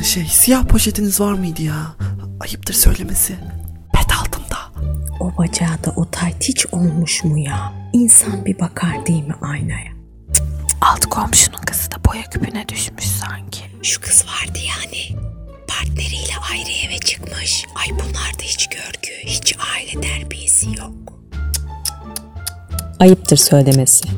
Ee, şey siyah poşetiniz var mıydı ya? Ayıptır söylemesi. Pet altında. O bacağı da o tayt hiç olmuş mu ya? İnsan bir bakar değil mi aynaya? Alt komşunun kızı da boya küpüne düşmüş sanki. Şu kız vardı yani. Partneriyle ayrı eve çıkmış. Ay bunlarda hiç görgü, hiç aile terbiyesi yok. Ayıptır söylemesi.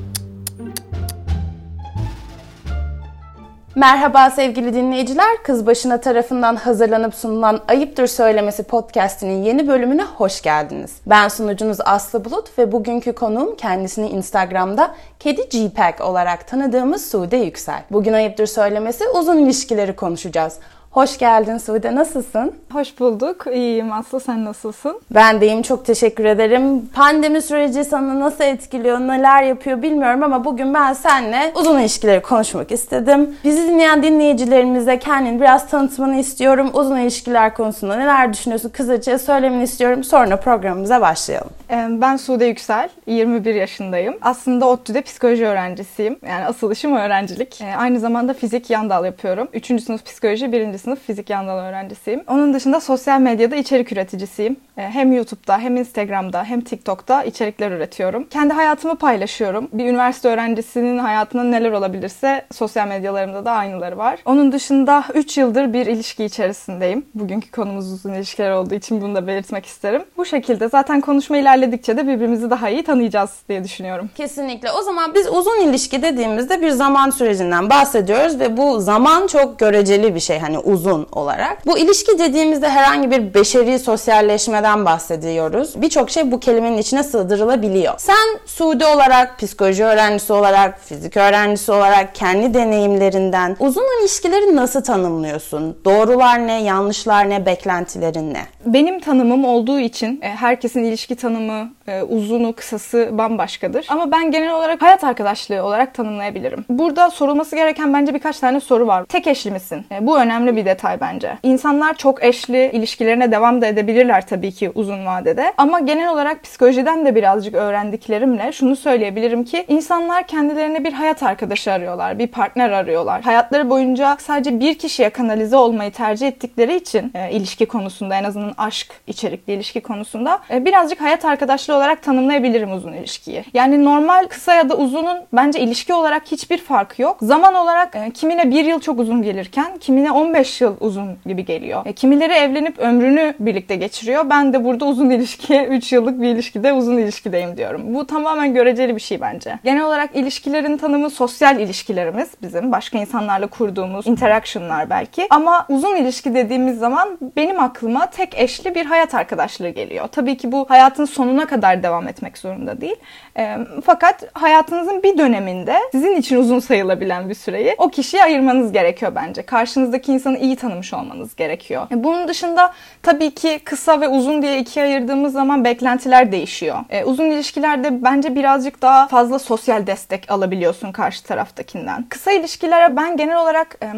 Merhaba sevgili dinleyiciler. Kız Başına tarafından hazırlanıp sunulan Ayıptır Söylemesi podcastinin yeni bölümüne hoş geldiniz. Ben sunucunuz Aslı Bulut ve bugünkü konuğum kendisini Instagram'da Kedi G-Pack olarak tanıdığımız Sude Yüksel. Bugün Ayıptır Söylemesi uzun ilişkileri konuşacağız. Hoş geldin Sude, nasılsın? Hoş bulduk. İyiyim Aslı. Sen nasılsın? Ben de iyiyim, çok teşekkür ederim. Pandemi süreci sana nasıl etkiliyor, neler yapıyor bilmiyorum ama bugün ben seninle uzun ilişkileri konuşmak istedim. Bizi dinleyen dinleyicilerimize kendini biraz tanıtmanı istiyorum. Uzun ilişkiler konusunda neler düşünüyorsun kısaca söylemeni istiyorum. Sonra programımıza başlayalım. Ee, Ben Sude Yüksel. 21 yaşındayım. Aslında ODTÜ'de psikoloji öğrencisiyim. Yani asıl işim öğrencilik. Ee, Aynı zamanda fizik yan dal yapıyorum. 3. sınıf psikoloji, 1. sınıf fizik yan dal öğrencisiyim. Onun dışında sosyal medyada içerik üreticisiyim. Ee, Hem YouTube'da hem Instagram'da hem TikTok'ta içerikler üretiyorum. Kendi hayatımı paylaşıyorum. Bir üniversite öğrencisinin hayatında neler olabilirse sosyal medyalarımda da aynıları var. Onun dışında 3 yıldır bir ilişki içerisindeyim. Bugünkü konumuz uzun ilişkiler olduğu için bunu da belirtmek isterim. Bu şekilde zaten konuşma ilerledikçe de birbirimizi daha iyi tanıyacağız diye düşünüyorum. Kesinlikle. O zaman biz uzun ilişki dediğimizde bir zaman sürecinden bahsediyoruz ve bu zaman çok göreceli bir şey hani uzun olarak. Bu ilişki dediğimizde herhangi bir beşeri sosyalleşmeden bahsediyoruz. Birçok şey bu kelimenin içine sığdırılabiliyor. Sen Suudi olarak, psikoloji öğrencisi olarak, fizik öğrencisi olarak kendi deneyimlerinden uzun ilişkileri nasıl tanımlıyorsun? Doğrular ne, yanlışlar ne, beklentilerin ne? Benim tanımım olduğu için e, herkesin ilişki tanımı e, uzunu kısası bambaşkadır. Ama ben genel olarak hayat arkadaşlığı olarak tanımlayabilirim. Burada sorulması gereken bence birkaç tane soru var. Tek eşli misin? E, bu önemli bir detay bence. İnsanlar çok eşli ilişkilerine devam da edebilirler tabii ki uzun vadede. Ama genel olarak psikolojiden de birazcık öğrendiklerimle şunu söyleyebilirim ki insanlar kendilerine bir hayat arkadaşı arıyorlar, bir partner arıyorlar. Hayatları boyunca sadece bir kişiye kanalize olmayı tercih ettikleri için e, ilişki konusunda en azından aşk içerikli ilişki konusunda e, birazcık hayat arkadaşlığı olarak tanımlayabilirim uzun ilişkiyi. Yani normal kısa ya da uzunun bence ilişki olarak hiçbir farkı yok. Zaman olarak e, kimine bir yıl çok uzun gelirken kimine 15 yıl uzun gibi geliyor. E, kimileri evlenip ömrünü birlikte geçiriyor. Ben de burada uzun ilişkiye 3 yıllık bir ilişkide uzun ilişkideyim diyorum. Bu tamamen göreceli bir şey bence. Genel olarak ilişkilerin tanımı sosyal ilişkilerimiz bizim. Başka insanlarla kurduğumuz interactionlar belki. Ama uzun ilişki dediğimiz zaman benim aklıma tek eşli bir hayat arkadaşlığı geliyor. Tabii ki bu hayatın sonuna kadar devam etmek zorunda değil. E, fakat hayatınızın bir döneminde sizin için uzun sayılabilen bir süreyi o kişiye ayırmanız gerekiyor bence. Karşınızdaki insanı iyi tanımış olmanız gerekiyor. E, bunun dışında tabii ki kısa ve uzun diye ikiye ayırdığımız zaman beklentiler değişiyor. E, uzun ilişkilerde bence birazcık daha fazla sosyal destek alabiliyorsun karşı taraftakinden. Kısa ilişkilere ben genel olarak e,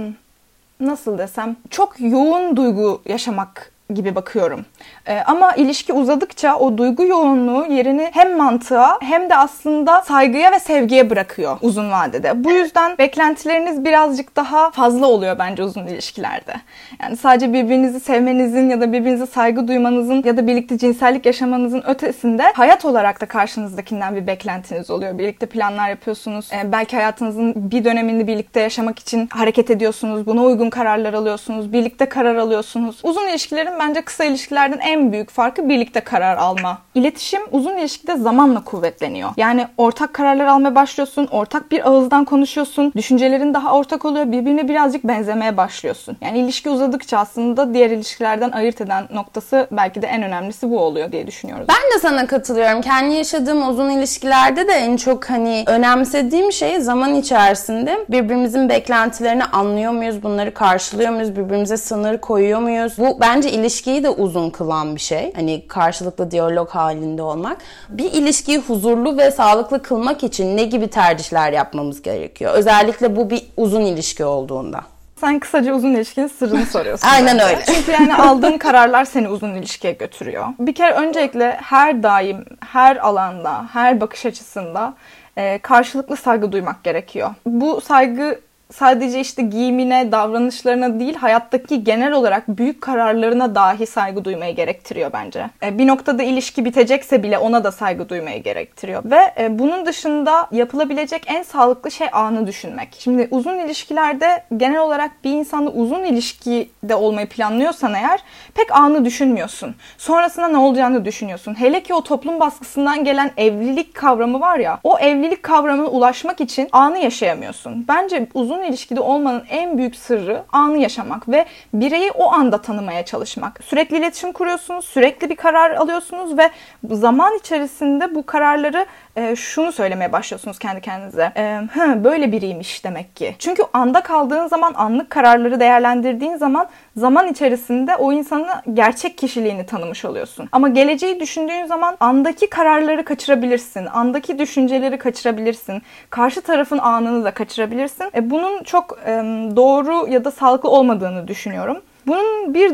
nasıl desem çok yoğun duygu yaşamak gibi bakıyorum. Ee, ama ilişki uzadıkça o duygu yoğunluğu yerini hem mantığa hem de aslında saygıya ve sevgiye bırakıyor uzun vadede. Bu yüzden beklentileriniz birazcık daha fazla oluyor bence uzun ilişkilerde. Yani sadece birbirinizi sevmenizin ya da birbirinize saygı duymanızın ya da birlikte cinsellik yaşamanızın ötesinde hayat olarak da karşınızdakinden bir beklentiniz oluyor. Birlikte planlar yapıyorsunuz. Ee, belki hayatınızın bir dönemini birlikte yaşamak için hareket ediyorsunuz. Buna uygun kararlar alıyorsunuz. Birlikte karar alıyorsunuz. Uzun ilişkilerin bence kısa ilişkilerden en büyük farkı birlikte karar alma. İletişim uzun ilişkide zamanla kuvvetleniyor. Yani ortak kararlar almaya başlıyorsun, ortak bir ağızdan konuşuyorsun, düşüncelerin daha ortak oluyor, birbirine birazcık benzemeye başlıyorsun. Yani ilişki uzadıkça aslında diğer ilişkilerden ayırt eden noktası belki de en önemlisi bu oluyor diye düşünüyoruz. Ben de sana katılıyorum. Kendi yaşadığım uzun ilişkilerde de en çok hani önemsediğim şey zaman içerisinde birbirimizin beklentilerini anlıyor muyuz? Bunları karşılıyor muyuz? Birbirimize sınır koyuyor muyuz? Bu bence ilişkiyi de uzun kılan bir şey. Hani karşılıklı diyalog halinde olmak. Bir ilişkiyi huzurlu ve sağlıklı kılmak için ne gibi tercihler yapmamız gerekiyor? Özellikle bu bir uzun ilişki olduğunda. Sen kısaca uzun ilişkinin sırrını soruyorsun. Aynen bence. öyle. Çünkü yani aldığın kararlar seni uzun ilişkiye götürüyor. Bir kere öncelikle her daim, her alanda, her bakış açısında e, karşılıklı saygı duymak gerekiyor. Bu saygı sadece işte giyimine, davranışlarına değil hayattaki genel olarak büyük kararlarına dahi saygı duymayı gerektiriyor bence. E, bir noktada ilişki bitecekse bile ona da saygı duymayı gerektiriyor. Ve e, bunun dışında yapılabilecek en sağlıklı şey anı düşünmek. Şimdi uzun ilişkilerde genel olarak bir insanla uzun ilişkide olmayı planlıyorsan eğer pek anı düşünmüyorsun. Sonrasında ne olacağını düşünüyorsun. Hele ki o toplum baskısından gelen evlilik kavramı var ya o evlilik kavramına ulaşmak için anı yaşayamıyorsun. Bence uzun ilişkide olmanın en büyük sırrı anı yaşamak ve bireyi o anda tanımaya çalışmak. Sürekli iletişim kuruyorsunuz, sürekli bir karar alıyorsunuz ve zaman içerisinde bu kararları e, şunu söylemeye başlıyorsunuz kendi kendinize. E, Hı, böyle biriymiş demek ki. Çünkü anda kaldığın zaman, anlık kararları değerlendirdiğin zaman zaman içerisinde o insanın gerçek kişiliğini tanımış oluyorsun. Ama geleceği düşündüğün zaman andaki kararları kaçırabilirsin. Andaki düşünceleri kaçırabilirsin. Karşı tarafın anını da kaçırabilirsin. E, bunun çok e, doğru ya da sağlıklı olmadığını düşünüyorum. Bunun bir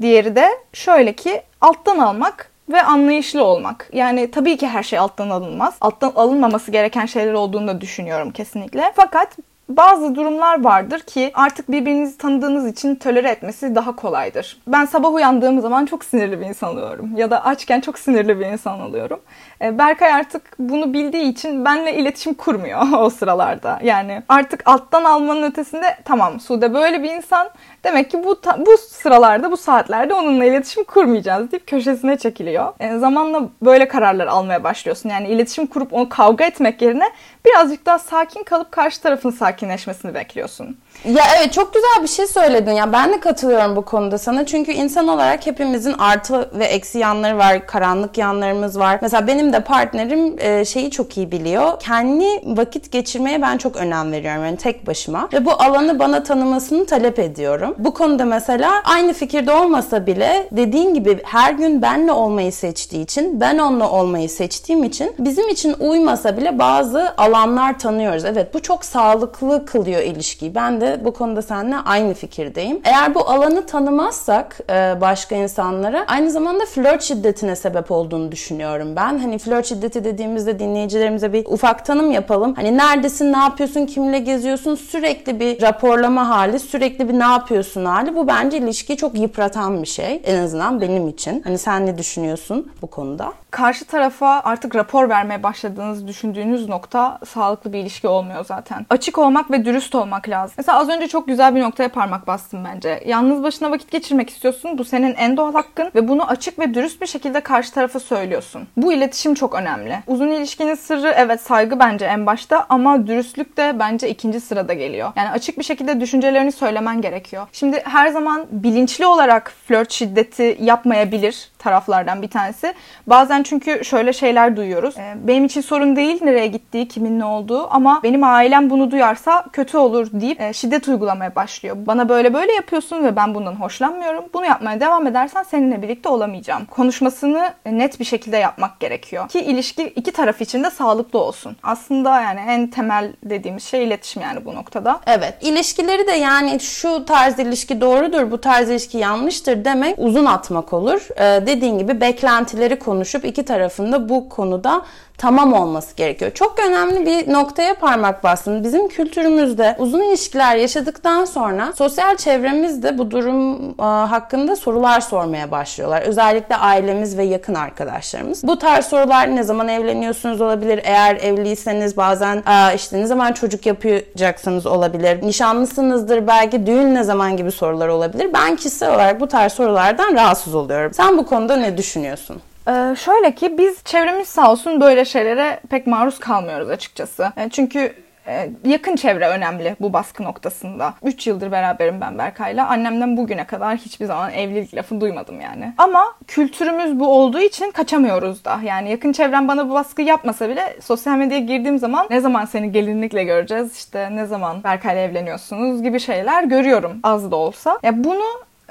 diğeri de şöyle ki alttan almak ve anlayışlı olmak. Yani tabii ki her şey alttan alınmaz. Alttan alınmaması gereken şeyler olduğunu da düşünüyorum kesinlikle. Fakat bazı durumlar vardır ki artık birbirinizi tanıdığınız için tölere etmesi daha kolaydır. Ben sabah uyandığım zaman çok sinirli bir insan oluyorum. Ya da açken çok sinirli bir insan oluyorum. E, Berkay artık bunu bildiği için benle iletişim kurmuyor o sıralarda. Yani artık alttan almanın ötesinde tamam Sude böyle bir insan demek ki bu bu sıralarda bu saatlerde onunla iletişim kurmayacağız deyip köşesine çekiliyor. E, zamanla böyle kararlar almaya başlıyorsun. Yani iletişim kurup onu kavga etmek yerine birazcık daha sakin kalıp karşı tarafın sakinleşmesini bekliyorsun. Ya evet çok güzel bir şey söyledin ya. Ben de katılıyorum bu konuda sana. Çünkü insan olarak hepimizin artı ve eksi yanları var karanlık yanlarımız var. Mesela benim de partnerim e, şeyi çok iyi biliyor. Kendi vakit geçirmeye ben çok önem veriyorum yani tek başıma. Ve bu alanı bana tanımasını talep ediyorum. Bu konuda mesela aynı fikirde olmasa bile dediğin gibi her gün benle olmayı seçtiği için ben onunla olmayı seçtiğim için bizim için uymasa bile bazı alanlar tanıyoruz. Evet bu çok sağlıklı kılıyor ilişkiyi. Ben de bu konuda seninle aynı fikirdeyim. Eğer bu alanı tanımazsak e, başka insanlara aynı zamanda flört şiddetine sebep olduğunu düşünüyorum ben. Hani flört şiddeti dediğimizde dinleyicilerimize bir ufak tanım yapalım. Hani neredesin, ne yapıyorsun, kimle geziyorsun sürekli bir raporlama hali, sürekli bir ne yapıyorsun hali. Bu bence ilişkiyi çok yıpratan bir şey. En azından benim için. Hani sen ne düşünüyorsun bu konuda? Karşı tarafa artık rapor vermeye başladığınız düşündüğünüz nokta sağlıklı bir ilişki olmuyor zaten. Açık olmak ve dürüst olmak lazım. Mesela az önce çok güzel bir noktaya parmak bastım bence. Yalnız başına vakit geçirmek istiyorsun. Bu senin en doğal hakkın ve bunu açık ve dürüst bir şekilde karşı tarafa söylüyorsun. Bu iletişim çok önemli. Uzun ilişkinin sırrı evet saygı bence en başta ama dürüstlük de bence ikinci sırada geliyor. Yani açık bir şekilde düşüncelerini söylemen gerekiyor. Şimdi her zaman bilinçli olarak flört şiddeti yapmayabilir taraflardan bir tanesi. Bazen çünkü şöyle şeyler duyuyoruz. Benim için sorun değil nereye gittiği, kimin ne olduğu ama benim ailem bunu duyarsa kötü olur deyip şiddet uygulamaya başlıyor. Bana böyle böyle yapıyorsun ve ben bundan hoşlanmıyorum. Bunu yapmaya devam edersen seninle birlikte olamayacağım. Konuşmasını net bir şekilde yapmak gerekiyor. Ki ilişki iki taraf için de sağlıklı olsun. Aslında yani en temel dediğimiz şey iletişim yani bu noktada. Evet. İlişkileri de yani şu tarz ilişki doğrudur, bu tarz ilişki yanlıştır demek uzun atmak olur. Ee, dediğin gibi beklentileri konuşup iki tarafında bu konuda tamam olması gerekiyor. Çok önemli bir noktaya parmak bastın. Bizim kültürümüzde uzun ilişkiler yaşadıktan sonra sosyal çevremizde bu durum e, hakkında sorular sormaya başlıyorlar. Özellikle ailemiz ve yakın arkadaşlarımız. Bu tarz sorular ne zaman evleniyorsunuz olabilir. Eğer evliyseniz bazen e, işte ne zaman çocuk yapacaksınız olabilir. Nişanlısınızdır belki düğün ne zaman gibi sorular olabilir. Ben kişisel olarak bu tarz sorulardan rahatsız oluyorum. Sen bu konuda ne düşünüyorsun? Ee, şöyle ki biz çevremiz sağ olsun böyle şeylere pek maruz kalmıyoruz açıkçası. Çünkü e, yakın çevre önemli bu baskı noktasında. 3 yıldır beraberim ben Berkay'la. Annemden bugüne kadar hiçbir zaman evlilik lafı duymadım yani. Ama kültürümüz bu olduğu için kaçamıyoruz da. Yani yakın çevrem bana bu baskı yapmasa bile sosyal medyaya girdiğim zaman ne zaman seni gelinlikle göreceğiz işte ne zaman Berkay'la evleniyorsunuz gibi şeyler görüyorum az da olsa. Ya bunu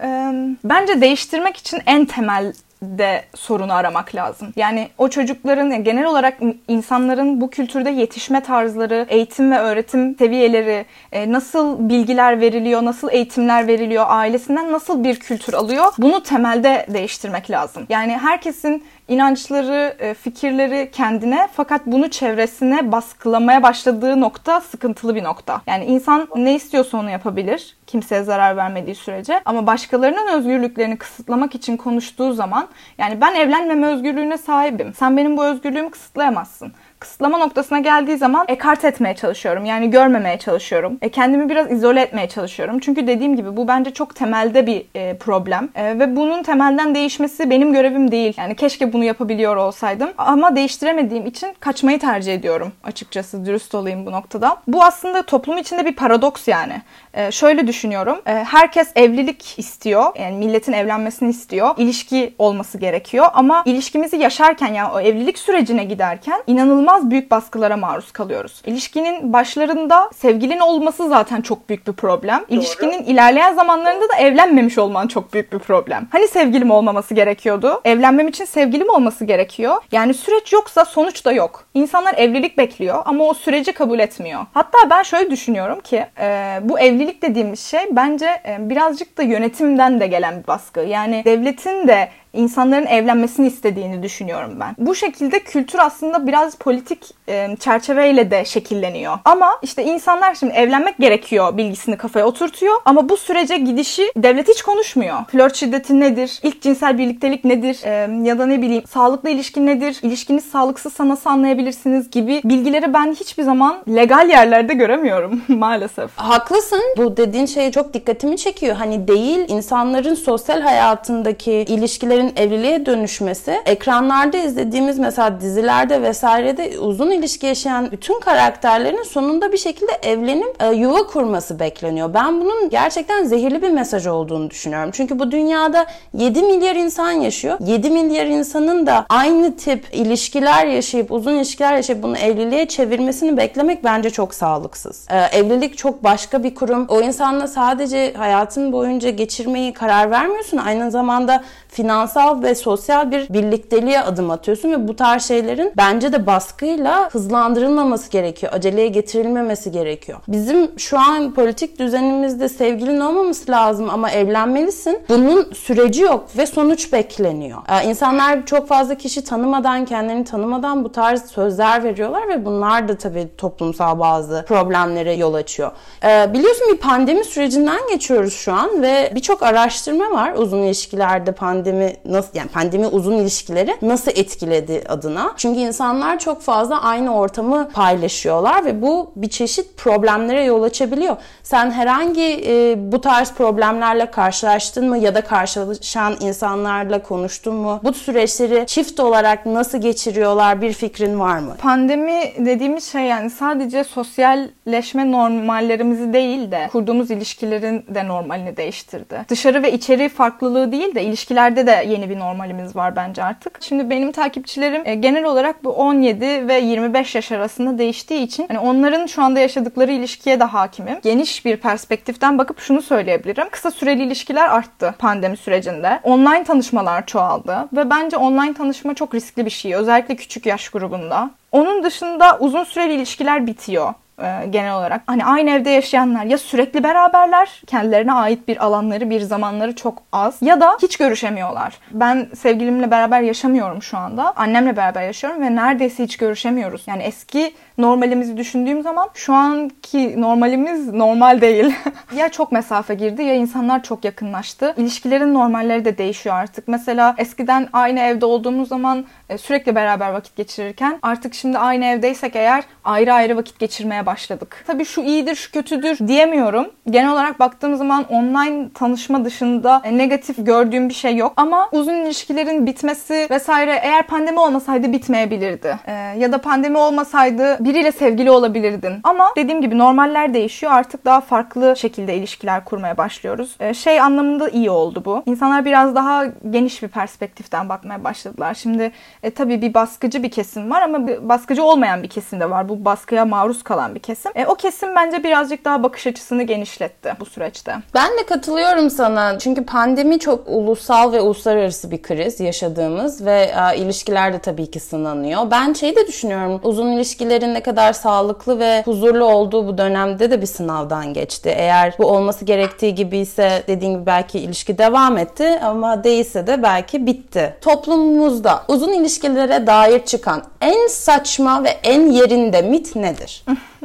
e, bence değiştirmek için en temel de sorunu aramak lazım. Yani o çocukların genel olarak insanların bu kültürde yetişme tarzları, eğitim ve öğretim seviyeleri, e, nasıl bilgiler veriliyor, nasıl eğitimler veriliyor, ailesinden nasıl bir kültür alıyor bunu temelde değiştirmek lazım. Yani herkesin inançları, e, fikirleri kendine fakat bunu çevresine baskılamaya başladığı nokta sıkıntılı bir nokta. Yani insan ne istiyorsa onu yapabilir kimseye zarar vermediği sürece ama başkalarının özgürlüklerini kısıtlamak için konuştuğu zaman yani ben evlenmeme özgürlüğüne sahibim. Sen benim bu özgürlüğümü kısıtlayamazsın kısıtlama noktasına geldiği zaman ekart etmeye çalışıyorum. Yani görmemeye çalışıyorum. E, kendimi biraz izole etmeye çalışıyorum. Çünkü dediğim gibi bu bence çok temelde bir e, problem. E, ve bunun temelden değişmesi benim görevim değil. Yani keşke bunu yapabiliyor olsaydım. Ama değiştiremediğim için kaçmayı tercih ediyorum açıkçası. Dürüst olayım bu noktada. Bu aslında toplum içinde bir paradoks yani. E, şöyle düşünüyorum. E, herkes evlilik istiyor. Yani milletin evlenmesini istiyor. İlişki olması gerekiyor. Ama ilişkimizi yaşarken yani o evlilik sürecine giderken inanılmaz büyük baskılara maruz kalıyoruz. İlişkinin başlarında sevgilin olması zaten çok büyük bir problem. Doğru. İlişkinin ilerleyen zamanlarında da evlenmemiş olman çok büyük bir problem. Hani sevgilim olmaması gerekiyordu? Evlenmem için sevgilim olması gerekiyor. Yani süreç yoksa sonuç da yok. İnsanlar evlilik bekliyor ama o süreci kabul etmiyor. Hatta ben şöyle düşünüyorum ki e, bu evlilik dediğimiz şey bence e, birazcık da yönetimden de gelen bir baskı. Yani devletin de insanların evlenmesini istediğini düşünüyorum ben. Bu şekilde kültür aslında biraz politik e, çerçeveyle de şekilleniyor. Ama işte insanlar şimdi evlenmek gerekiyor bilgisini kafaya oturtuyor ama bu sürece gidişi devlet hiç konuşmuyor. Flört şiddeti nedir? İlk cinsel birliktelik nedir? E, ya da ne bileyim sağlıklı ilişki nedir? İlişkiniz sağlıksızsa nasıl anlayabilirsiniz gibi bilgileri ben hiçbir zaman legal yerlerde göremiyorum maalesef. Haklısın. Bu dediğin şey çok dikkatimi çekiyor. Hani değil insanların sosyal hayatındaki ilişkileri ilişkilerin evliliğe dönüşmesi ekranlarda izlediğimiz mesela dizilerde vesairede uzun ilişki yaşayan bütün karakterlerin sonunda bir şekilde evlenip e, yuva kurması bekleniyor. Ben bunun gerçekten zehirli bir mesaj olduğunu düşünüyorum. Çünkü bu dünyada 7 milyar insan yaşıyor. 7 milyar insanın da aynı tip ilişkiler yaşayıp uzun ilişkiler yaşayıp bunu evliliğe çevirmesini beklemek bence çok sağlıksız. E, evlilik çok başka bir kurum. O insanla sadece hayatın boyunca geçirmeyi karar vermiyorsun. Aynı zamanda finansal ve sosyal bir birlikteliğe adım atıyorsun ve bu tarz şeylerin bence de baskıyla hızlandırılmaması gerekiyor. Aceleye getirilmemesi gerekiyor. Bizim şu an politik düzenimizde sevgilin olmaması lazım ama evlenmelisin. Bunun süreci yok ve sonuç bekleniyor. Ee, insanlar çok fazla kişi tanımadan, kendini tanımadan bu tarz sözler veriyorlar ve bunlar da tabii toplumsal bazı problemlere yol açıyor. Ee, biliyorsun bir pandemi sürecinden geçiyoruz şu an ve birçok araştırma var uzun ilişkilerde pandemi pandemi nasıl yani pandemi uzun ilişkileri nasıl etkiledi adına. Çünkü insanlar çok fazla aynı ortamı paylaşıyorlar ve bu bir çeşit problemlere yol açabiliyor. Sen herhangi e, bu tarz problemlerle karşılaştın mı ya da karşılaşan insanlarla konuştun mu? Bu süreçleri çift olarak nasıl geçiriyorlar bir fikrin var mı? Pandemi dediğimiz şey yani sadece sosyalleşme normallerimizi değil de kurduğumuz ilişkilerin de normalini değiştirdi. Dışarı ve içeri farklılığı değil de ilişkiler Ülkelerde de yeni bir normalimiz var bence artık. Şimdi benim takipçilerim e, genel olarak bu 17 ve 25 yaş arasında değiştiği için hani onların şu anda yaşadıkları ilişkiye de hakimim. Geniş bir perspektiften bakıp şunu söyleyebilirim. Kısa süreli ilişkiler arttı pandemi sürecinde. Online tanışmalar çoğaldı ve bence online tanışma çok riskli bir şey. Özellikle küçük yaş grubunda. Onun dışında uzun süreli ilişkiler bitiyor e, genel olarak. Hani aynı evde yaşayanlar ya sürekli beraberler, kendilerine ait bir alanları, bir zamanları çok az ya da hiç görüşemiyorlar. Ben sevgilimle beraber yaşamıyorum şu anda. Annemle beraber yaşıyorum ve neredeyse hiç görüşemiyoruz. Yani eski normalimizi düşündüğüm zaman şu anki normalimiz normal değil. ya çok mesafe girdi ya insanlar çok yakınlaştı. İlişkilerin normalleri de değişiyor artık. Mesela eskiden aynı evde olduğumuz zaman e, sürekli beraber vakit geçirirken artık şimdi aynı evdeysek eğer ayrı ayrı vakit geçirmeye başladık. Tabii şu iyidir, şu kötüdür diyemiyorum. Genel olarak baktığım zaman online tanışma dışında negatif gördüğüm bir şey yok. Ama uzun ilişkilerin bitmesi vesaire eğer pandemi olmasaydı bitmeyebilirdi. Ee, ya da pandemi olmasaydı biriyle sevgili olabilirdin. Ama dediğim gibi normaller değişiyor. Artık daha farklı şekilde ilişkiler kurmaya başlıyoruz. Ee, şey anlamında iyi oldu bu. İnsanlar biraz daha geniş bir perspektiften bakmaya başladılar. Şimdi e, tabii bir baskıcı bir kesim var ama baskıcı olmayan bir kesim de var. Bu baskıya maruz kalan olan bir kesim. E, o kesim bence birazcık daha bakış açısını genişletti bu süreçte. Ben de katılıyorum sana. Çünkü pandemi çok ulusal ve uluslararası bir kriz yaşadığımız ve e, ilişkiler de tabii ki sınanıyor. Ben şey de düşünüyorum. Uzun ilişkilerin ne kadar sağlıklı ve huzurlu olduğu bu dönemde de bir sınavdan geçti. Eğer bu olması gerektiği gibi ise dediğim gibi belki ilişki devam etti ama değilse de belki bitti. Toplumumuzda uzun ilişkilere dair çıkan en saçma ve en yerinde mit nedir?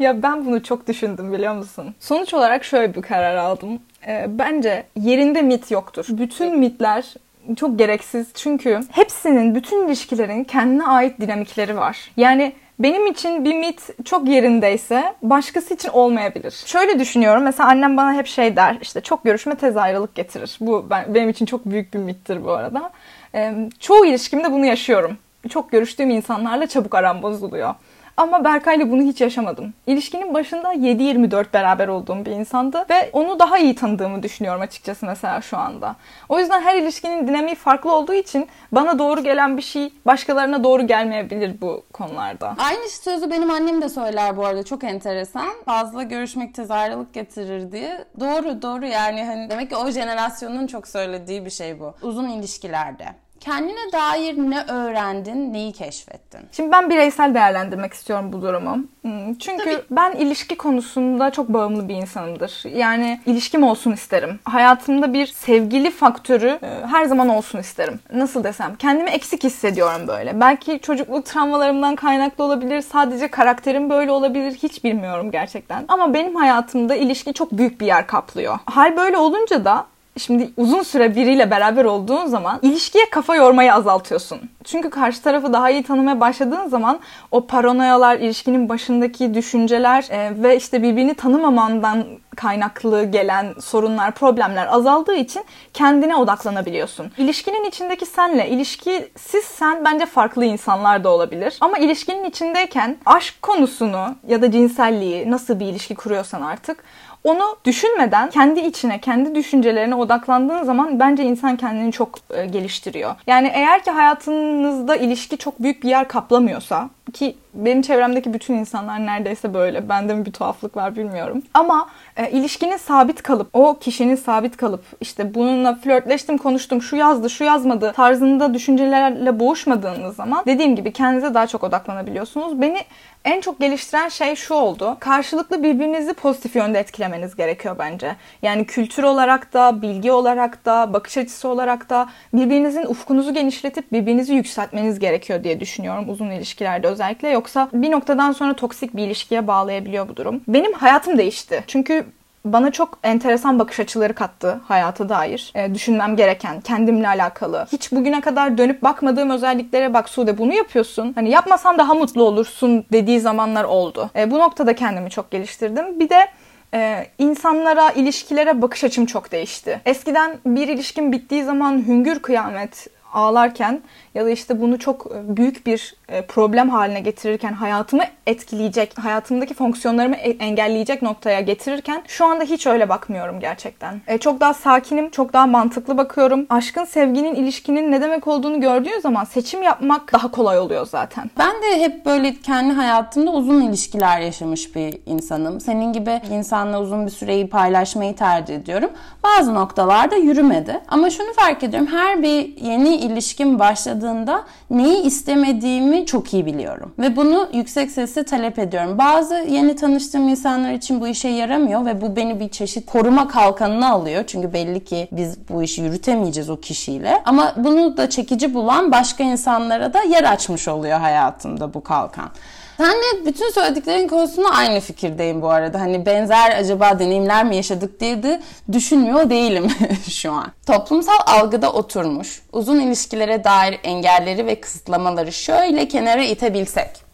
Ya ben bunu çok düşündüm biliyor musun? Sonuç olarak şöyle bir karar aldım. Ee, bence yerinde mit yoktur. Bütün mitler çok gereksiz çünkü hepsinin, bütün ilişkilerin kendine ait dinamikleri var. Yani benim için bir mit çok yerindeyse başkası için olmayabilir. Şöyle düşünüyorum. Mesela annem bana hep şey der. işte çok görüşme tez ayrılık getirir. Bu ben, benim için çok büyük bir mittir bu arada. Ee, çoğu ilişkimde bunu yaşıyorum. Çok görüştüğüm insanlarla çabuk aram bozuluyor. Ama Berkay'la bunu hiç yaşamadım. İlişkinin başında 7-24 beraber olduğum bir insandı ve onu daha iyi tanıdığımı düşünüyorum açıkçası mesela şu anda. O yüzden her ilişkinin dinamiği farklı olduğu için bana doğru gelen bir şey başkalarına doğru gelmeyebilir bu konularda. Aynı sözü benim annem de söyler bu arada çok enteresan. Fazla görüşmek tez ayrılık getirir diye. Doğru doğru yani hani demek ki o jenerasyonun çok söylediği bir şey bu. Uzun ilişkilerde. Kendine dair ne öğrendin, neyi keşfettin? Şimdi ben bireysel değerlendirmek istiyorum bu durumu. Hmm, Çünkü ben ilişki konusunda çok bağımlı bir insanımdır. Yani ilişkim olsun isterim. Hayatımda bir sevgili faktörü e, her zaman olsun isterim. Nasıl desem? Kendimi eksik hissediyorum böyle. Belki çocukluk travmalarımdan kaynaklı olabilir. Sadece karakterim böyle olabilir. Hiç bilmiyorum gerçekten. Ama benim hayatımda ilişki çok büyük bir yer kaplıyor. Hal böyle olunca da Şimdi uzun süre biriyle beraber olduğun zaman ilişkiye kafa yormayı azaltıyorsun. Çünkü karşı tarafı daha iyi tanımaya başladığın zaman o paranoyalar, ilişkinin başındaki düşünceler e, ve işte birbirini tanımamandan kaynaklı gelen sorunlar, problemler azaldığı için kendine odaklanabiliyorsun. İlişkinin içindeki senle ilişkisiz sen bence farklı insanlar da olabilir. Ama ilişkinin içindeyken aşk konusunu ya da cinselliği nasıl bir ilişki kuruyorsan artık onu düşünmeden kendi içine, kendi düşüncelerine odaklandığın zaman bence insan kendini çok e, geliştiriyor. Yani eğer ki hayatınızda ilişki çok büyük bir yer kaplamıyorsa ki benim çevremdeki bütün insanlar neredeyse böyle. Bende mi bir tuhaflık var bilmiyorum. Ama e, ilişkinin sabit kalıp, o kişinin sabit kalıp işte bununla flörtleştim, konuştum, şu yazdı, şu yazmadı tarzında düşüncelerle boğuşmadığınız zaman dediğim gibi kendinize daha çok odaklanabiliyorsunuz. Beni en çok geliştiren şey şu oldu. Karşılıklı birbirinizi pozitif yönde etkilemeniz gerekiyor bence. Yani kültür olarak da, bilgi olarak da, bakış açısı olarak da birbirinizin ufkunuzu genişletip birbirinizi yükseltmeniz gerekiyor diye düşünüyorum uzun ilişkilerde özellikle. Yoksa bir noktadan sonra toksik bir ilişkiye bağlayabiliyor bu durum. Benim hayatım değişti. Çünkü bana çok enteresan bakış açıları kattı hayata dair. E, düşünmem gereken, kendimle alakalı. Hiç bugüne kadar dönüp bakmadığım özelliklere bak Sude bunu yapıyorsun. Hani yapmasan daha mutlu olursun dediği zamanlar oldu. E, bu noktada kendimi çok geliştirdim. Bir de ee, insanlara, ilişkilere bakış açım çok değişti. Eskiden bir ilişkin bittiği zaman hüngür kıyamet ağlarken ya da işte bunu çok e, büyük bir e, problem haline getirirken hayatımı etkileyecek, hayatımdaki fonksiyonlarımı e, engelleyecek noktaya getirirken şu anda hiç öyle bakmıyorum gerçekten. Çok daha sakinim, çok daha mantıklı bakıyorum. Aşkın, sevginin, ilişkinin ne demek olduğunu gördüğün zaman seçim yapmak daha kolay oluyor zaten. Ben de hep böyle kendi hayatımda uzun ilişkiler yaşamış bir insanım. Senin gibi insanla uzun bir süreyi paylaşmayı tercih ediyorum. Bazı noktalarda yürümedi. Ama şunu fark ediyorum. Her bir yeni ilişkim başladığında neyi istemediğimi çok iyi biliyorum. Ve bunu yüksek sesle talep ediyorum. Bazı yeni tanıştığım insanlar için bu işe yaramıyor ve bu beni bir çeşit koruma kalkanına alıyor. Çünkü belli ki biz bu işi yürütemeyeceğiz o kişiyle. Ama bunu da çekici bulan başka insanlara da yer açmış oluyor hayatımda bu kalkan. Senle bütün söylediklerin konusunda aynı fikirdeyim bu arada. Hani benzer acaba deneyimler mi yaşadık diye de düşünmüyor değilim şu an. Toplumsal algıda oturmuş uzun ilişkilere dair engelleri ve kısıtlamaları şöyle kenara itebilsek.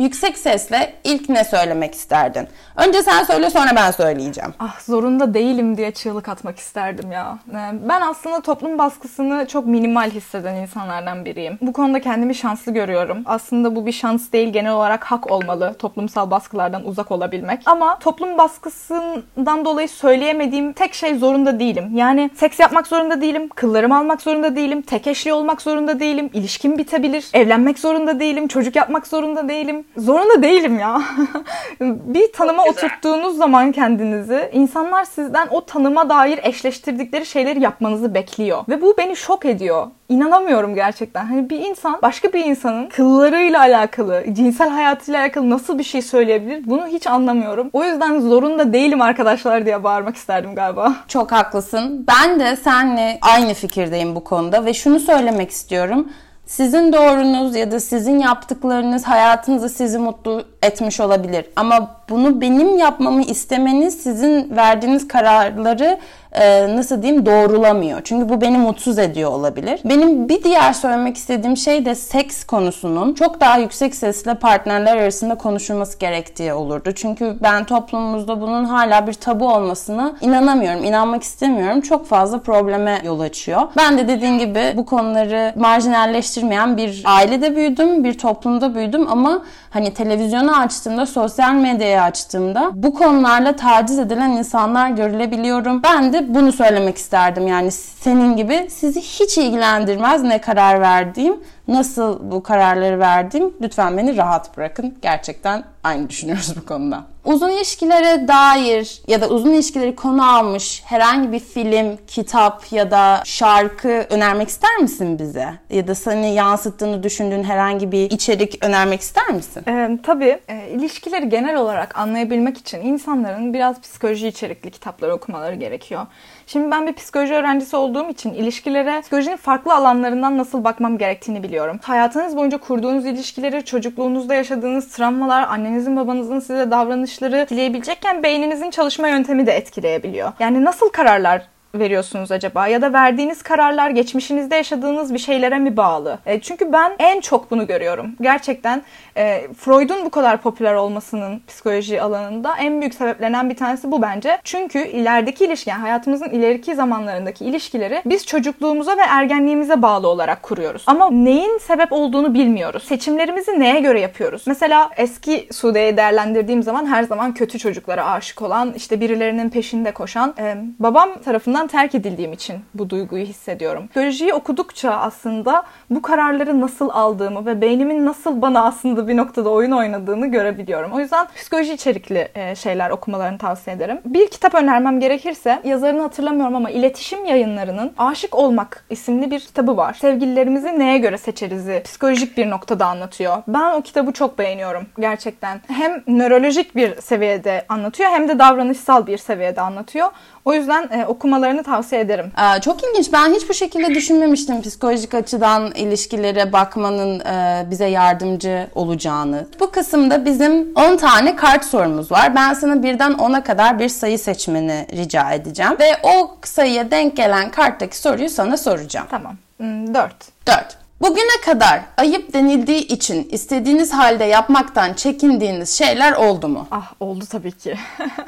Yüksek sesle ilk ne söylemek isterdin? Önce sen söyle sonra ben söyleyeceğim. Ah zorunda değilim diye çığlık atmak isterdim ya. Ee, ben aslında toplum baskısını çok minimal hisseden insanlardan biriyim. Bu konuda kendimi şanslı görüyorum. Aslında bu bir şans değil genel olarak hak olmalı toplumsal baskılardan uzak olabilmek. Ama toplum baskısından dolayı söyleyemediğim tek şey zorunda değilim. Yani seks yapmak zorunda değilim, kıllarımı almak zorunda değilim, tek eşli olmak zorunda değilim, ilişkim bitebilir, evlenmek zorunda değilim, çocuk yapmak zorunda değilim. Zorunda değilim ya. bir tanıma oturttuğunuz zaman kendinizi insanlar sizden o tanıma dair eşleştirdikleri şeyleri yapmanızı bekliyor. Ve bu beni şok ediyor. İnanamıyorum gerçekten. Hani bir insan başka bir insanın kıllarıyla alakalı, cinsel hayatıyla alakalı nasıl bir şey söyleyebilir? Bunu hiç anlamıyorum. O yüzden zorunda değilim arkadaşlar diye bağırmak isterdim galiba. Çok haklısın. Ben de seninle aynı fikirdeyim bu konuda ve şunu söylemek istiyorum. Sizin doğrunuz ya da sizin yaptıklarınız hayatınızı sizi mutlu etmiş olabilir. Ama bunu benim yapmamı istemeniz sizin verdiğiniz kararları e, nasıl diyeyim doğrulamıyor. Çünkü bu beni mutsuz ediyor olabilir. Benim bir diğer söylemek istediğim şey de seks konusunun çok daha yüksek sesle partnerler arasında konuşulması gerektiği olurdu. Çünkü ben toplumumuzda bunun hala bir tabu olmasına inanamıyorum, inanmak istemiyorum. Çok fazla probleme yol açıyor. Ben de dediğin gibi bu konuları marjinalleştirmeyen bir ailede büyüdüm, bir toplumda büyüdüm ama hani televizyonu açtığımda, sosyal medyayı açtığımda bu konularla taciz edilen insanlar görülebiliyorum. Ben de bunu söylemek isterdim. Yani senin gibi sizi hiç ilgilendirmez ne karar verdiğim, nasıl bu kararları verdiğim. Lütfen beni rahat bırakın. Gerçekten aynı düşünüyoruz bu konuda. Uzun ilişkilere dair ya da uzun ilişkileri konu almış herhangi bir film, kitap ya da şarkı önermek ister misin bize? Ya da seni yansıttığını düşündüğün herhangi bir içerik önermek ister misin? Ee, tabii e, ilişkileri genel olarak anlayabilmek için insanların biraz psikoloji içerikli kitaplar okumaları gerekiyor. Şimdi ben bir psikoloji öğrencisi olduğum için ilişkilere psikolojinin farklı alanlarından nasıl bakmam gerektiğini biliyorum. Hayatınız boyunca kurduğunuz ilişkileri, çocukluğunuzda yaşadığınız travmalar, annenizin babanızın size davranışları etkileyebilecekken beyninizin çalışma yöntemi de etkileyebiliyor. Yani nasıl kararlar veriyorsunuz acaba? Ya da verdiğiniz kararlar geçmişinizde yaşadığınız bir şeylere mi bağlı? E, çünkü ben en çok bunu görüyorum. Gerçekten e, Freud'un bu kadar popüler olmasının psikoloji alanında en büyük sebeplenen bir tanesi bu bence. Çünkü ilerideki ilişki, yani hayatımızın ileriki zamanlarındaki ilişkileri biz çocukluğumuza ve ergenliğimize bağlı olarak kuruyoruz. Ama neyin sebep olduğunu bilmiyoruz. Seçimlerimizi neye göre yapıyoruz? Mesela eski Sude'yi değerlendirdiğim zaman her zaman kötü çocuklara aşık olan, işte birilerinin peşinde koşan, e, babam tarafından terk edildiğim için bu duyguyu hissediyorum. Psikolojiyi okudukça aslında bu kararları nasıl aldığımı ve beynimin nasıl bana aslında bir noktada oyun oynadığını görebiliyorum. O yüzden psikoloji içerikli e, şeyler okumalarını tavsiye ederim. Bir kitap önermem gerekirse yazarını hatırlamıyorum ama iletişim yayınlarının Aşık Olmak isimli bir kitabı var. Sevgililerimizi neye göre seçerizi psikolojik bir noktada anlatıyor. Ben o kitabı çok beğeniyorum gerçekten. Hem nörolojik bir seviyede anlatıyor hem de davranışsal bir seviyede anlatıyor. O yüzden e, okumalarını tavsiye ederim. Ee, çok ilginç. Ben hiç bu şekilde düşünmemiştim psikolojik açıdan ilişkilere bakmanın e, bize yardımcı olacağını. Bu kısımda bizim 10 tane kart sorumuz var. Ben sana birden 10'a kadar bir sayı seçmeni rica edeceğim. Ve o sayıya denk gelen karttaki soruyu sana soracağım. Tamam. Hmm, 4. 4. Bugüne kadar ayıp denildiği için istediğiniz halde yapmaktan çekindiğiniz şeyler oldu mu? Ah oldu tabii ki.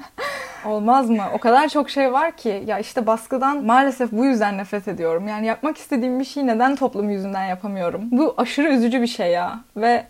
Olmaz mı? O kadar çok şey var ki. Ya işte baskıdan maalesef bu yüzden nefret ediyorum. Yani yapmak istediğim bir şeyi neden toplum yüzünden yapamıyorum? Bu aşırı üzücü bir şey ya. Ve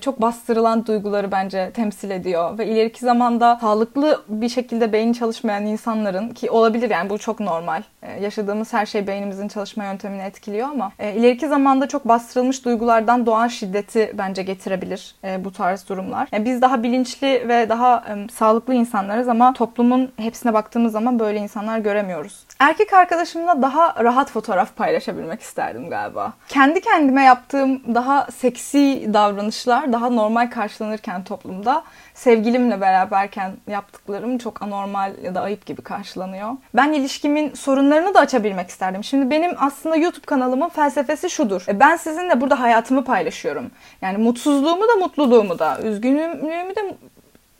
çok bastırılan duyguları bence temsil ediyor ve ileriki zamanda sağlıklı bir şekilde beyni çalışmayan insanların ki olabilir yani bu çok normal. E, yaşadığımız her şey beynimizin çalışma yöntemini etkiliyor ama e, ileriki zamanda çok bastırılmış duygulardan doğan şiddeti bence getirebilir bu tarz durumlar. Yani biz daha bilinçli ve daha sağlıklı insanlarız ama toplumun hepsine baktığımız zaman böyle insanlar göremiyoruz. Erkek arkadaşımla daha rahat fotoğraf paylaşabilmek isterdim galiba. Kendi kendime yaptığım daha seksi davranışlar daha normal karşılanırken toplumda sevgilimle beraberken yaptıklarım çok anormal ya da ayıp gibi karşılanıyor. Ben ilişkimin sorunlarını da açabilmek isterdim. Şimdi benim aslında YouTube kanalımın felsefesi şudur. E, ben sizinle burada hayatımı paylaşıyorum. Yani mutsuzluğumu da mutluluğumu da, üzgünlüğümü de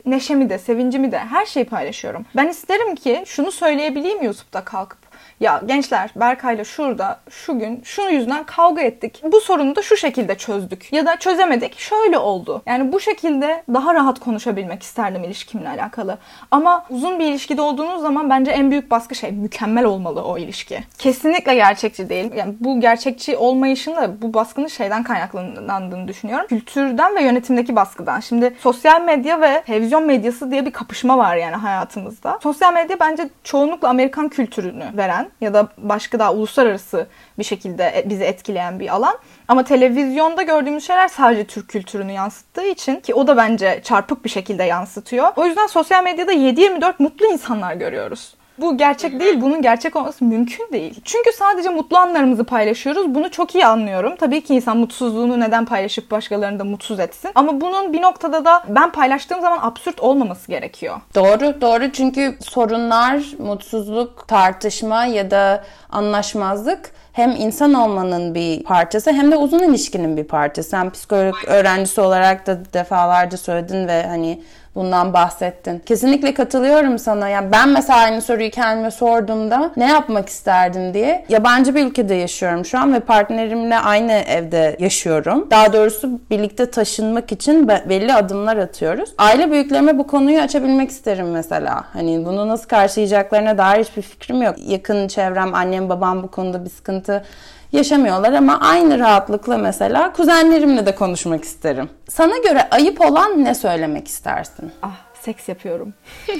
neşemi de, sevincimi de her şeyi paylaşıyorum. Ben isterim ki şunu söyleyebileyim YouTube'da kalkıp. Ya gençler Berkay'la şurada şu gün şunun yüzünden kavga ettik. Bu sorunu da şu şekilde çözdük. Ya da çözemedik şöyle oldu. Yani bu şekilde daha rahat konuşabilmek isterdim ilişkimle alakalı. Ama uzun bir ilişkide olduğunuz zaman bence en büyük baskı şey mükemmel olmalı o ilişki. Kesinlikle gerçekçi değil. Yani bu gerçekçi olmayışın da bu baskının şeyden kaynaklandığını düşünüyorum. Kültürden ve yönetimdeki baskıdan. Şimdi sosyal medya ve televizyon medyası diye bir kapışma var yani hayatımızda. Sosyal medya bence çoğunlukla Amerikan kültürünü veren etkileyen ya da başka daha uluslararası bir şekilde e, bizi etkileyen bir alan. Ama televizyonda gördüğümüz şeyler sadece Türk kültürünü yansıttığı için ki o da bence çarpık bir şekilde yansıtıyor. O yüzden sosyal medyada 7-24 mutlu insanlar görüyoruz. Bu gerçek değil. Bunun gerçek olması mümkün değil. Çünkü sadece mutlu anlarımızı paylaşıyoruz. Bunu çok iyi anlıyorum. Tabii ki insan mutsuzluğunu neden paylaşıp başkalarını da mutsuz etsin. Ama bunun bir noktada da ben paylaştığım zaman absürt olmaması gerekiyor. Doğru, doğru. Çünkü sorunlar, mutsuzluk, tartışma ya da anlaşmazlık hem insan olmanın bir parçası hem de uzun ilişkinin bir parçası. Sen psikolog öğrencisi olarak da defalarca söyledin ve hani bundan bahsettin. Kesinlikle katılıyorum sana. Yani ben mesela aynı soruyu kendime sorduğumda ne yapmak isterdim diye yabancı bir ülkede yaşıyorum şu an ve partnerimle aynı evde yaşıyorum. Daha doğrusu birlikte taşınmak için belli adımlar atıyoruz. Aile büyüklerime bu konuyu açabilmek isterim mesela. Hani bunu nasıl karşılayacaklarına dair hiçbir fikrim yok. Yakın çevrem, annem, babam bu konuda bir sıkıntı yaşamıyorlar ama aynı rahatlıkla mesela kuzenlerimle de konuşmak isterim. Sana göre ayıp olan ne söylemek istersin? Ah seks yapıyorum.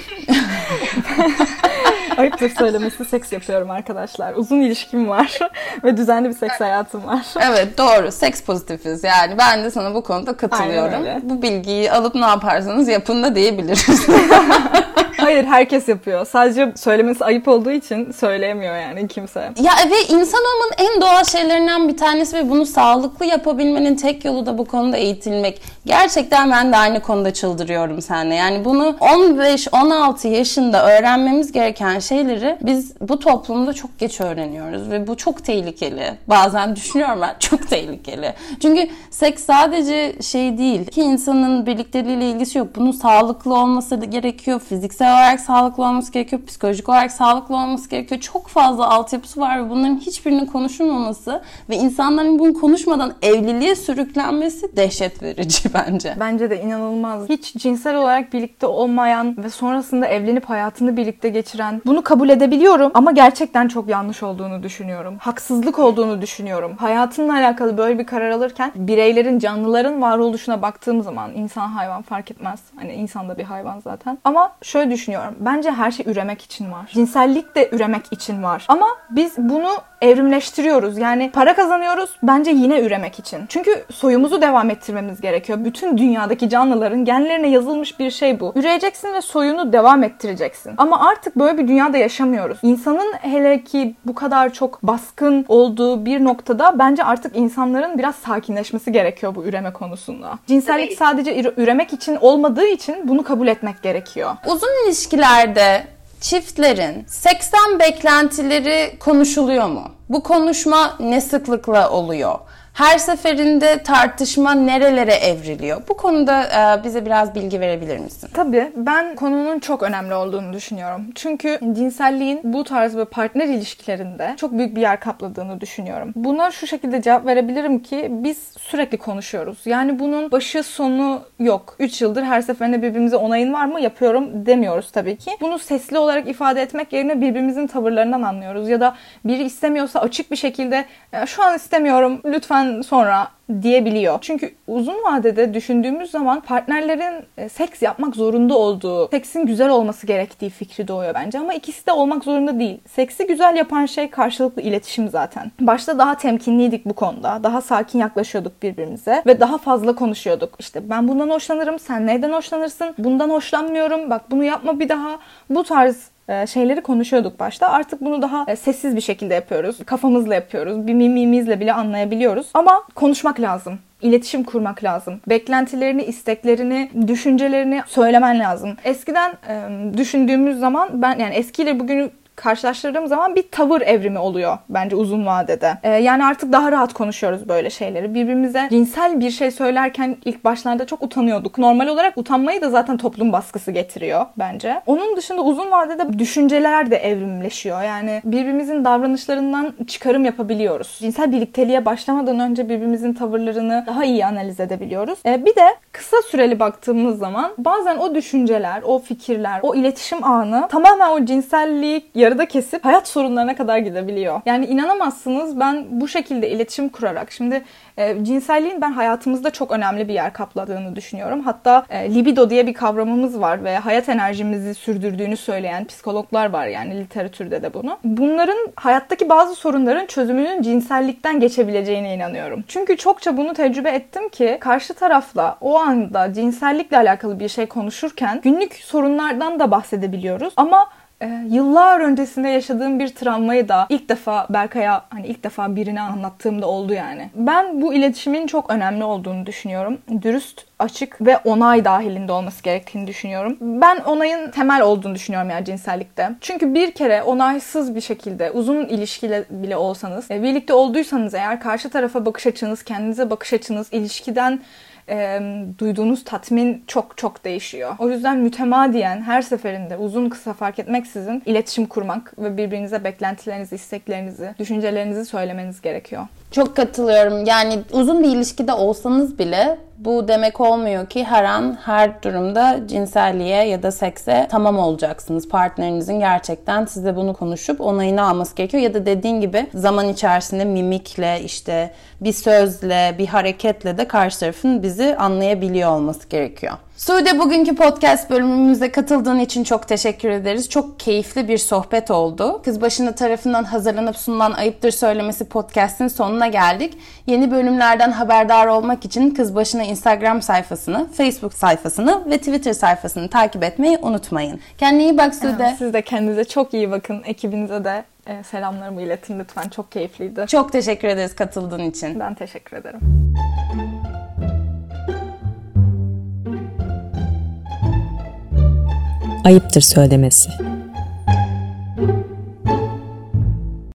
Ayıptır söylemesi seks yapıyorum arkadaşlar. Uzun ilişkim var ve düzenli bir seks hayatım var. Evet doğru. Seks pozitifiz yani. Ben de sana bu konuda katılıyorum. Bu bilgiyi alıp ne yaparsanız yapın da diyebiliriz. Hayır herkes yapıyor. Sadece söylemesi ayıp olduğu için söyleyemiyor yani kimse. Ya ve insan olmanın en doğal şeylerinden bir tanesi ve bunu sağlıklı yapabilmenin tek yolu da bu konuda eğitilmek. Gerçekten ben de aynı konuda çıldırıyorum seninle. Yani bunu 15-16 yaşında öğrenmemiz gereken şeyleri biz bu toplumda çok geç öğreniyoruz ve bu çok tehlikeli. Bazen düşünüyorum ben çok tehlikeli. Çünkü seks sadece şey değil. ki insanın birlikteliğiyle ilgisi yok. Bunun sağlıklı olması gerekiyor. Fiziksel olarak sağlıklı olması gerekiyor. Psikolojik olarak sağlıklı olması gerekiyor. Çok fazla altyapısı var ve bunların hiçbirinin konuşulmaması ve insanların bunu konuşmadan evliliğe sürüklenmesi dehşet verici bence. Bence de inanılmaz. Hiç cinsel olarak birlikte olmayan ve sonrasında evlenip hayatını birlikte geçiren bunu kabul edebiliyorum ama gerçekten çok yanlış olduğunu düşünüyorum. Haksızlık olduğunu düşünüyorum. Hayatınla alakalı böyle bir karar alırken bireylerin, canlıların varoluşuna baktığım zaman insan hayvan fark etmez. Hani insan da bir hayvan zaten. Ama şöyle düşünüyorum. Bence her şey üremek için var. Cinsellik de üremek için var. Ama biz bunu evrimleştiriyoruz. Yani para kazanıyoruz bence yine üremek için. Çünkü soyumuzu devam ettirmemiz gerekiyor. Bütün dünyadaki canlıların genlerine yazılmış bir şey bu. Üreyeceksin ve soyunu devam ettireceksin. Ama artık böyle bir dünyada yaşamıyoruz. İnsanın hele ki bu kadar çok baskın olduğu bir noktada bence artık insanların biraz sakinleşmesi gerekiyor bu üreme konusunda. Cinsellik sadece üremek için olmadığı için bunu kabul etmek gerekiyor. Uzun ilişkilerde çiftlerin seksten beklentileri konuşuluyor mu? Bu konuşma ne sıklıkla oluyor? Her seferinde tartışma nerelere evriliyor? Bu konuda e, bize biraz bilgi verebilir misin? Tabii. Ben konunun çok önemli olduğunu düşünüyorum. Çünkü cinselliğin bu tarz ve partner ilişkilerinde çok büyük bir yer kapladığını düşünüyorum. Buna şu şekilde cevap verebilirim ki biz sürekli konuşuyoruz. Yani bunun başı sonu yok. 3 yıldır her seferinde birbirimize onayın var mı yapıyorum demiyoruz tabii ki. Bunu sesli olarak ifade etmek yerine birbirimizin tavırlarından anlıyoruz. Ya da biri istemiyorsa açık bir şekilde şu an istemiyorum lütfen sonra diyebiliyor. Çünkü uzun vadede düşündüğümüz zaman partnerlerin e, seks yapmak zorunda olduğu, seksin güzel olması gerektiği fikri doğuyor bence ama ikisi de olmak zorunda değil. Seksi güzel yapan şey karşılıklı iletişim zaten. Başta daha temkinliydik bu konuda. Daha sakin yaklaşıyorduk birbirimize ve daha fazla konuşuyorduk. İşte ben bundan hoşlanırım, sen neyden hoşlanırsın? Bundan hoşlanmıyorum. Bak bunu yapma bir daha. Bu tarz şeyleri konuşuyorduk başta. Artık bunu daha e, sessiz bir şekilde yapıyoruz. Kafamızla yapıyoruz. Bir mimimizle bile anlayabiliyoruz. Ama konuşmak lazım iletişim kurmak lazım. Beklentilerini, isteklerini, düşüncelerini söylemen lazım. Eskiden e, düşündüğümüz zaman ben yani eskiyle bugünü karşılaştırdığım zaman bir tavır evrimi oluyor bence uzun vadede. Ee, yani artık daha rahat konuşuyoruz böyle şeyleri. Birbirimize cinsel bir şey söylerken ilk başlarda çok utanıyorduk. Normal olarak utanmayı da zaten toplum baskısı getiriyor bence. Onun dışında uzun vadede düşünceler de evrimleşiyor. Yani birbirimizin davranışlarından çıkarım yapabiliyoruz. Cinsel birlikteliğe başlamadan önce birbirimizin tavırlarını daha iyi analiz edebiliyoruz. Ee, bir de kısa süreli baktığımız zaman bazen o düşünceler, o fikirler, o iletişim anı tamamen o cinsellik yarıda kesip hayat sorunlarına kadar gidebiliyor. Yani inanamazsınız ben bu şekilde iletişim kurarak şimdi e, cinselliğin ben hayatımızda çok önemli bir yer kapladığını düşünüyorum. Hatta e, libido diye bir kavramımız var ve hayat enerjimizi sürdürdüğünü söyleyen psikologlar var yani literatürde de bunu. Bunların hayattaki bazı sorunların çözümünün cinsellikten geçebileceğine inanıyorum. Çünkü çokça bunu tecrübe ettim ki karşı tarafla o anda cinsellikle alakalı bir şey konuşurken günlük sorunlardan da bahsedebiliyoruz ama e, yıllar öncesinde yaşadığım bir travmayı da ilk defa Berkay'a hani ilk defa birine anlattığımda oldu yani. Ben bu iletişimin çok önemli olduğunu düşünüyorum. Dürüst, açık ve onay dahilinde olması gerektiğini düşünüyorum. Ben onayın temel olduğunu düşünüyorum yani cinsellikte. Çünkü bir kere onaysız bir şekilde uzun ilişkiyle bile olsanız, e, birlikte olduysanız eğer karşı tarafa bakış açınız, kendinize bakış açınız, ilişkiden e, duyduğunuz tatmin çok çok değişiyor. O yüzden mütemadiyen her seferinde uzun kısa fark etmeksizin iletişim kurmak ve birbirinize beklentilerinizi, isteklerinizi, düşüncelerinizi söylemeniz gerekiyor. Çok katılıyorum. Yani uzun bir ilişkide olsanız bile bu demek olmuyor ki her an her durumda cinselliğe ya da sekse tamam olacaksınız. Partnerinizin gerçekten size bunu konuşup onayını alması gerekiyor. Ya da dediğin gibi zaman içerisinde mimikle işte bir sözle bir hareketle de karşı tarafın bizi anlayabiliyor olması gerekiyor. Sude bugünkü podcast bölümümüze katıldığın için çok teşekkür ederiz. Çok keyifli bir sohbet oldu. Kız başına tarafından hazırlanıp sunulan Ayıptır Söylemesi podcast'in sonuna geldik. Yeni bölümlerden haberdar olmak için Kız Başına Instagram sayfasını, Facebook sayfasını ve Twitter sayfasını takip etmeyi unutmayın. Kendine iyi bak Sude. Siz de kendinize çok iyi bakın. Ekibinize de e, selamlarımı iletin lütfen. Çok keyifliydi. Çok teşekkür ederiz katıldığın için. Ben teşekkür ederim. Ayıptır söylemesi.